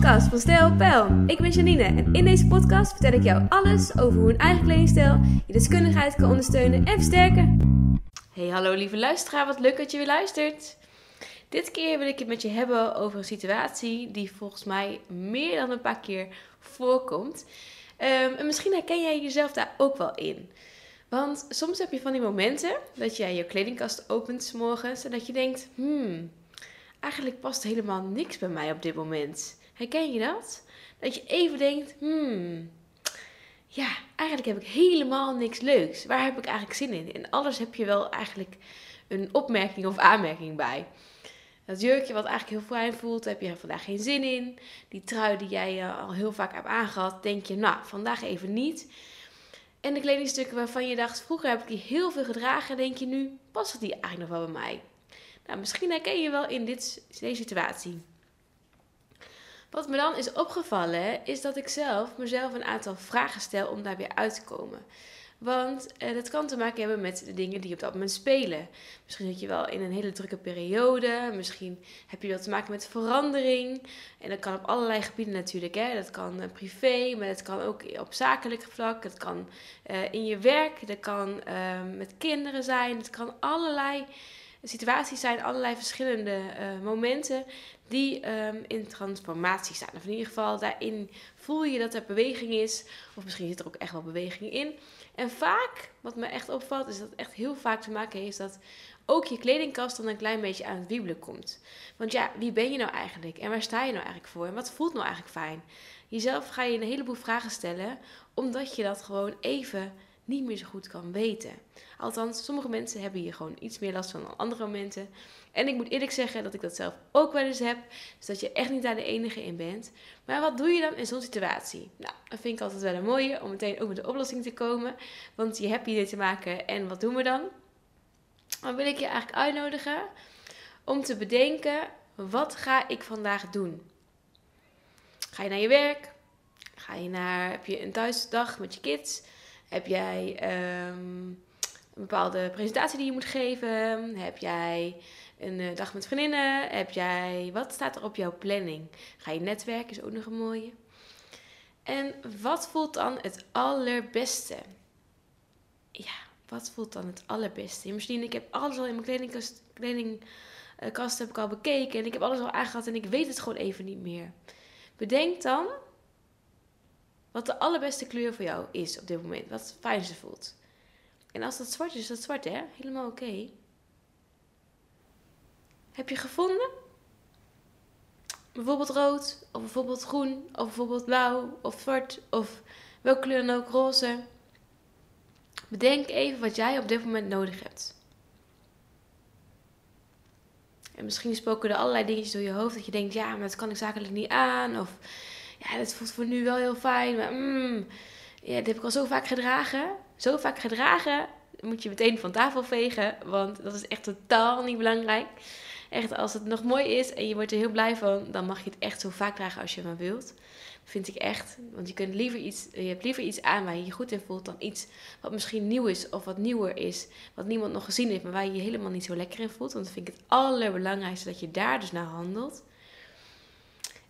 podcast van Stijl Pijl. Ik ben Janine en in deze podcast vertel ik jou alles over hoe een eigen kledingstijl je deskundigheid kan ondersteunen en versterken. Hey, hallo lieve luisteraar, wat leuk dat je weer luistert. Dit keer wil ik het met je hebben over een situatie die volgens mij meer dan een paar keer voorkomt. Ehm, en misschien herken jij jezelf daar ook wel in. Want soms heb je van die momenten dat jij je kledingkast opent s morgens en dat je denkt, hmm, eigenlijk past helemaal niks bij mij op dit moment. Herken je dat? Dat je even denkt, hmm, ja, eigenlijk heb ik helemaal niks leuks. Waar heb ik eigenlijk zin in? En alles heb je wel eigenlijk een opmerking of aanmerking bij. Dat jurkje wat eigenlijk heel fijn voelt, heb je vandaag geen zin in. Die trui die jij eh, al heel vaak hebt aangehad, denk je, nou, vandaag even niet. En de kledingstukken waarvan je dacht, vroeger heb ik die heel veel gedragen, denk je nu, past die eigenlijk nog wel bij mij? Nou, misschien herken je wel in dit, deze situatie. Wat me dan is opgevallen, is dat ik zelf mezelf een aantal vragen stel om daar weer uit te komen. Want eh, dat kan te maken hebben met de dingen die op dat moment spelen. Misschien zit je wel in een hele drukke periode. Misschien heb je wel te maken met verandering. En dat kan op allerlei gebieden natuurlijk. Hè. Dat kan uh, privé, maar dat kan ook op zakelijk vlak. Het kan uh, in je werk. Dat kan ehm, met kinderen zijn. Het kan allerlei situaties zijn, allerlei verschillende uh, momenten die um, in transformatie staan. Of in ieder geval, daarin voel je dat er beweging is. Of misschien zit er ook echt wel beweging in. En vaak, wat me echt opvalt, is dat het echt heel vaak te maken heeft dat ook je kledingkast dan een klein beetje aan het wiebelen komt. Want ja, wie ben je nou eigenlijk? En waar sta je nou eigenlijk voor? En wat voelt nou eigenlijk fijn? Jezelf ga je een heleboel vragen stellen, omdat je dat gewoon even niet meer zo goed kan weten. Althans, sommige mensen hebben hier gewoon iets meer last van dan andere momenten. En ik moet eerlijk zeggen dat ik dat zelf ook wel eens heb. Dus dat je echt niet daar de enige in bent. Maar wat doe je dan in zo'n situatie? Nou, dat vind ik altijd wel een mooie om meteen ook met de oplossing te komen. Want je hebt hier te maken en wat doen we dan? Dan wil ik je eigenlijk uitnodigen om te bedenken, wat ga ik vandaag doen? Ga je naar je werk? Ga je naar, heb je een thuisdag met je kids? Heb jij um, een bepaalde presentatie die je moet geven? Heb jij een uh, dag met vriendinnen? Heb jij, wat staat er op jouw planning? Ga je netwerken, is ook nog een mooie. En wat voelt dan het allerbeste? Ja, wat voelt dan het allerbeste? Misschien, ik heb alles al in mijn kledingkast, kledingkast heb ik al bekeken en ik heb alles al aangehad en ik weet het gewoon even niet meer. Bedenk dan wat de allerbeste kleur voor jou is op dit moment. Wat het fijnste voelt. En als dat zwart is, is dat zwart, hè? Helemaal oké. Heb je gevonden? Bijvoorbeeld rood, of bijvoorbeeld groen, of bijvoorbeeld blauw, of zwart, of welke kleur dan ook, roze. Bedenk even wat jij op dit moment nodig hebt. En misschien spoken er allerlei dingetjes door je hoofd dat je denkt, ja, maar dat kan ik zakelijk niet aan. Of ja, dat voelt voor nu wel heel fijn. Maar mm, ja, dit heb ik al zo vaak gedragen. Zo vaak gedragen, moet je meteen van tafel vegen. Want dat is echt totaal niet belangrijk. Echt, als het nog mooi is en je wordt er heel blij van, dan mag je het echt zo vaak dragen als je maar wilt. vind ik echt. Want je, kunt liever iets, je hebt liever iets aan waar je je goed in voelt dan iets wat misschien nieuw is of wat nieuwer is. Wat niemand nog gezien heeft, maar waar je je helemaal niet zo lekker in voelt. Want dan vind ik het allerbelangrijkste dat je daar dus naar handelt.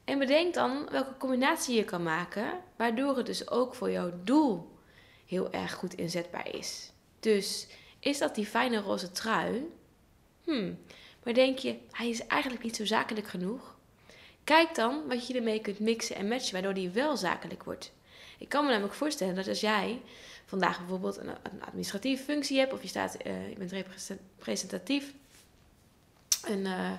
En bedenk dan welke combinatie je kan maken, waardoor het dus ook voor jouw doel heel erg goed inzetbaar is. Dus is dat die fijne roze trui? Hmm, maar denk je, hij is eigenlijk niet zo zakelijk genoeg? Kijk dan wat je ermee kunt mixen en matchen, waardoor die wel zakelijk wordt. Ik kan me namelijk voorstellen dat als jij vandaag bijvoorbeeld een, administratieve functie hebt, of je, staat, uh, je bent representatief, een, uh,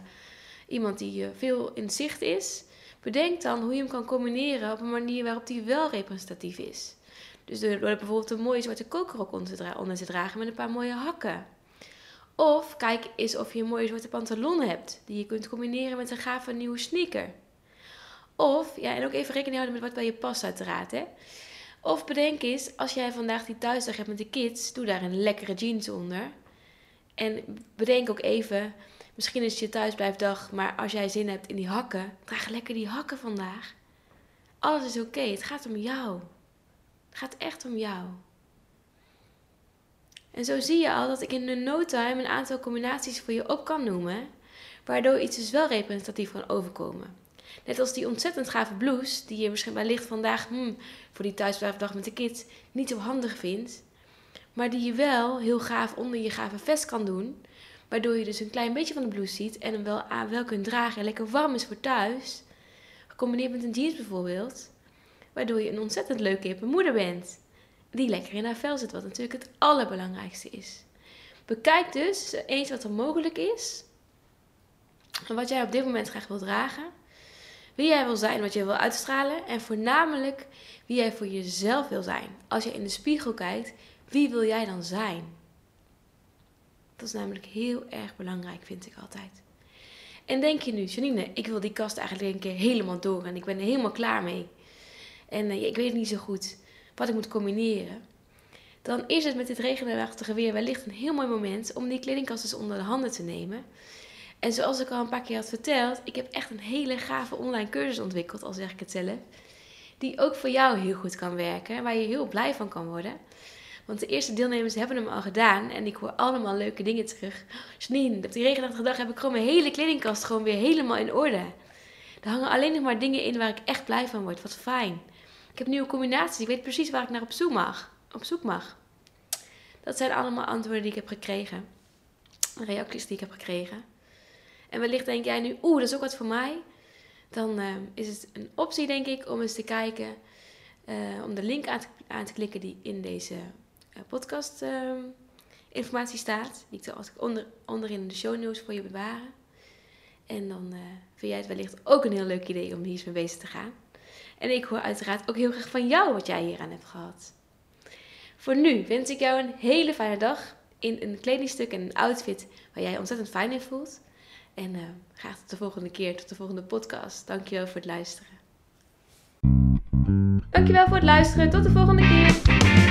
iemand die uh, veel in zicht is, Bedenk dan hoe je hem kan combineren op een manier waarop hij wel representatief is. Dus door, bijvoorbeeld een mooie zwarte kokerrok onder te, dragen met een paar mooie hakken. Of kijk eens of je een mooie zwarte pantalon hebt die je kunt combineren met een gave nieuwe sneaker. Of, ja, en ook even rekening houden met wat bij je past uiteraard, hè. Of bedenk eens, als jij vandaag die thuisdag hebt met de kids, doe daar een lekkere jeans onder. En bedenk ook even, Misschien is het je thuisblijfdag, maar als jij zin hebt in die hakken, draag lekker die hakken vandaag. Alles is oké, het gaat om jou. Het gaat echt om jou. En zo zie je al dat ik in een no time een aantal combinaties voor je op kan noemen, waardoor iets dus wel representatief kan overkomen. Net als die ontzettend gave blouse, die je misschien wellicht vandaag hmm, voor die thuisblijfdag met de kids niet zo handig vindt. Maar die je wel heel gaaf onder je gave vest kan doen. Waardoor je dus een klein beetje van de blouse ziet en hem wel, wel kunt dragen en lekker warm is voor thuis. Gecombineerd met een jeans bijvoorbeeld. Waardoor je een ontzettend leuke hippe moeder bent. Die lekker in haar vel zit, wat natuurlijk het allerbelangrijkste is. Bekijk dus eens wat er mogelijk is. En wat jij op dit moment graag wil dragen. Wie jij wil zijn, wat jij wil uitstralen. En voornamelijk wie jij voor jezelf wil zijn. Als je in de spiegel kijkt, wie wil jij dan zijn? Dat is namelijk heel erg belangrijk, vind ik altijd. En denk je nu, Janine, ik wil die kast eigenlijk een keer helemaal door en ik ben er helemaal klaar mee. En uh, ik weet niet zo goed wat ik moet combineren. Dan is het met dit regenachtige weer wellicht een heel mooi moment om die kledingkast eens onder de handen te nemen. En zoals ik al een paar keer had verteld, ik heb echt een hele gave online cursus ontwikkeld, al zeg ik het zelf. Die ook voor jou heel goed kan werken, waar je heel blij van kan worden. Want de eerste deelnemers hebben hem al gedaan. En ik hoor allemaal leuke dingen terug. Janine, op die regenachtige dag heb ik gewoon mijn hele kledingkast gewoon weer helemaal in orde. Er hangen alleen nog maar dingen in waar ik echt blij van word. Wat fijn. Ik heb nieuwe combinaties. Ik weet precies waar ik naar op zoek mag. Op zoek mag. Dat zijn allemaal antwoorden die ik heb gekregen. Reacties die ik heb gekregen. En wellicht denk jij nu, oeh, dat is ook wat voor mij. Dan uh, is het een optie, denk ik, om eens te kijken. Uh, om de link aan te, aan te klikken die in deze podcast informatie staat. Die ik zal als ik onder, onderin de show notes voor je bewaren. En dan vind jij het wellicht ook een heel leuk idee om hier eens mee bezig te gaan. En ik hoor uiteraard ook heel graag van jou wat jij hier aan hebt gehad. Voor nu wens ik jou een hele fijne dag in een kledingstuk en een outfit waar jij ontzettend fijn in voelt. En uh, graag tot de volgende keer, tot de volgende podcast. Dankjewel voor het luisteren. Dankjewel voor het luisteren. Tot de volgende keer.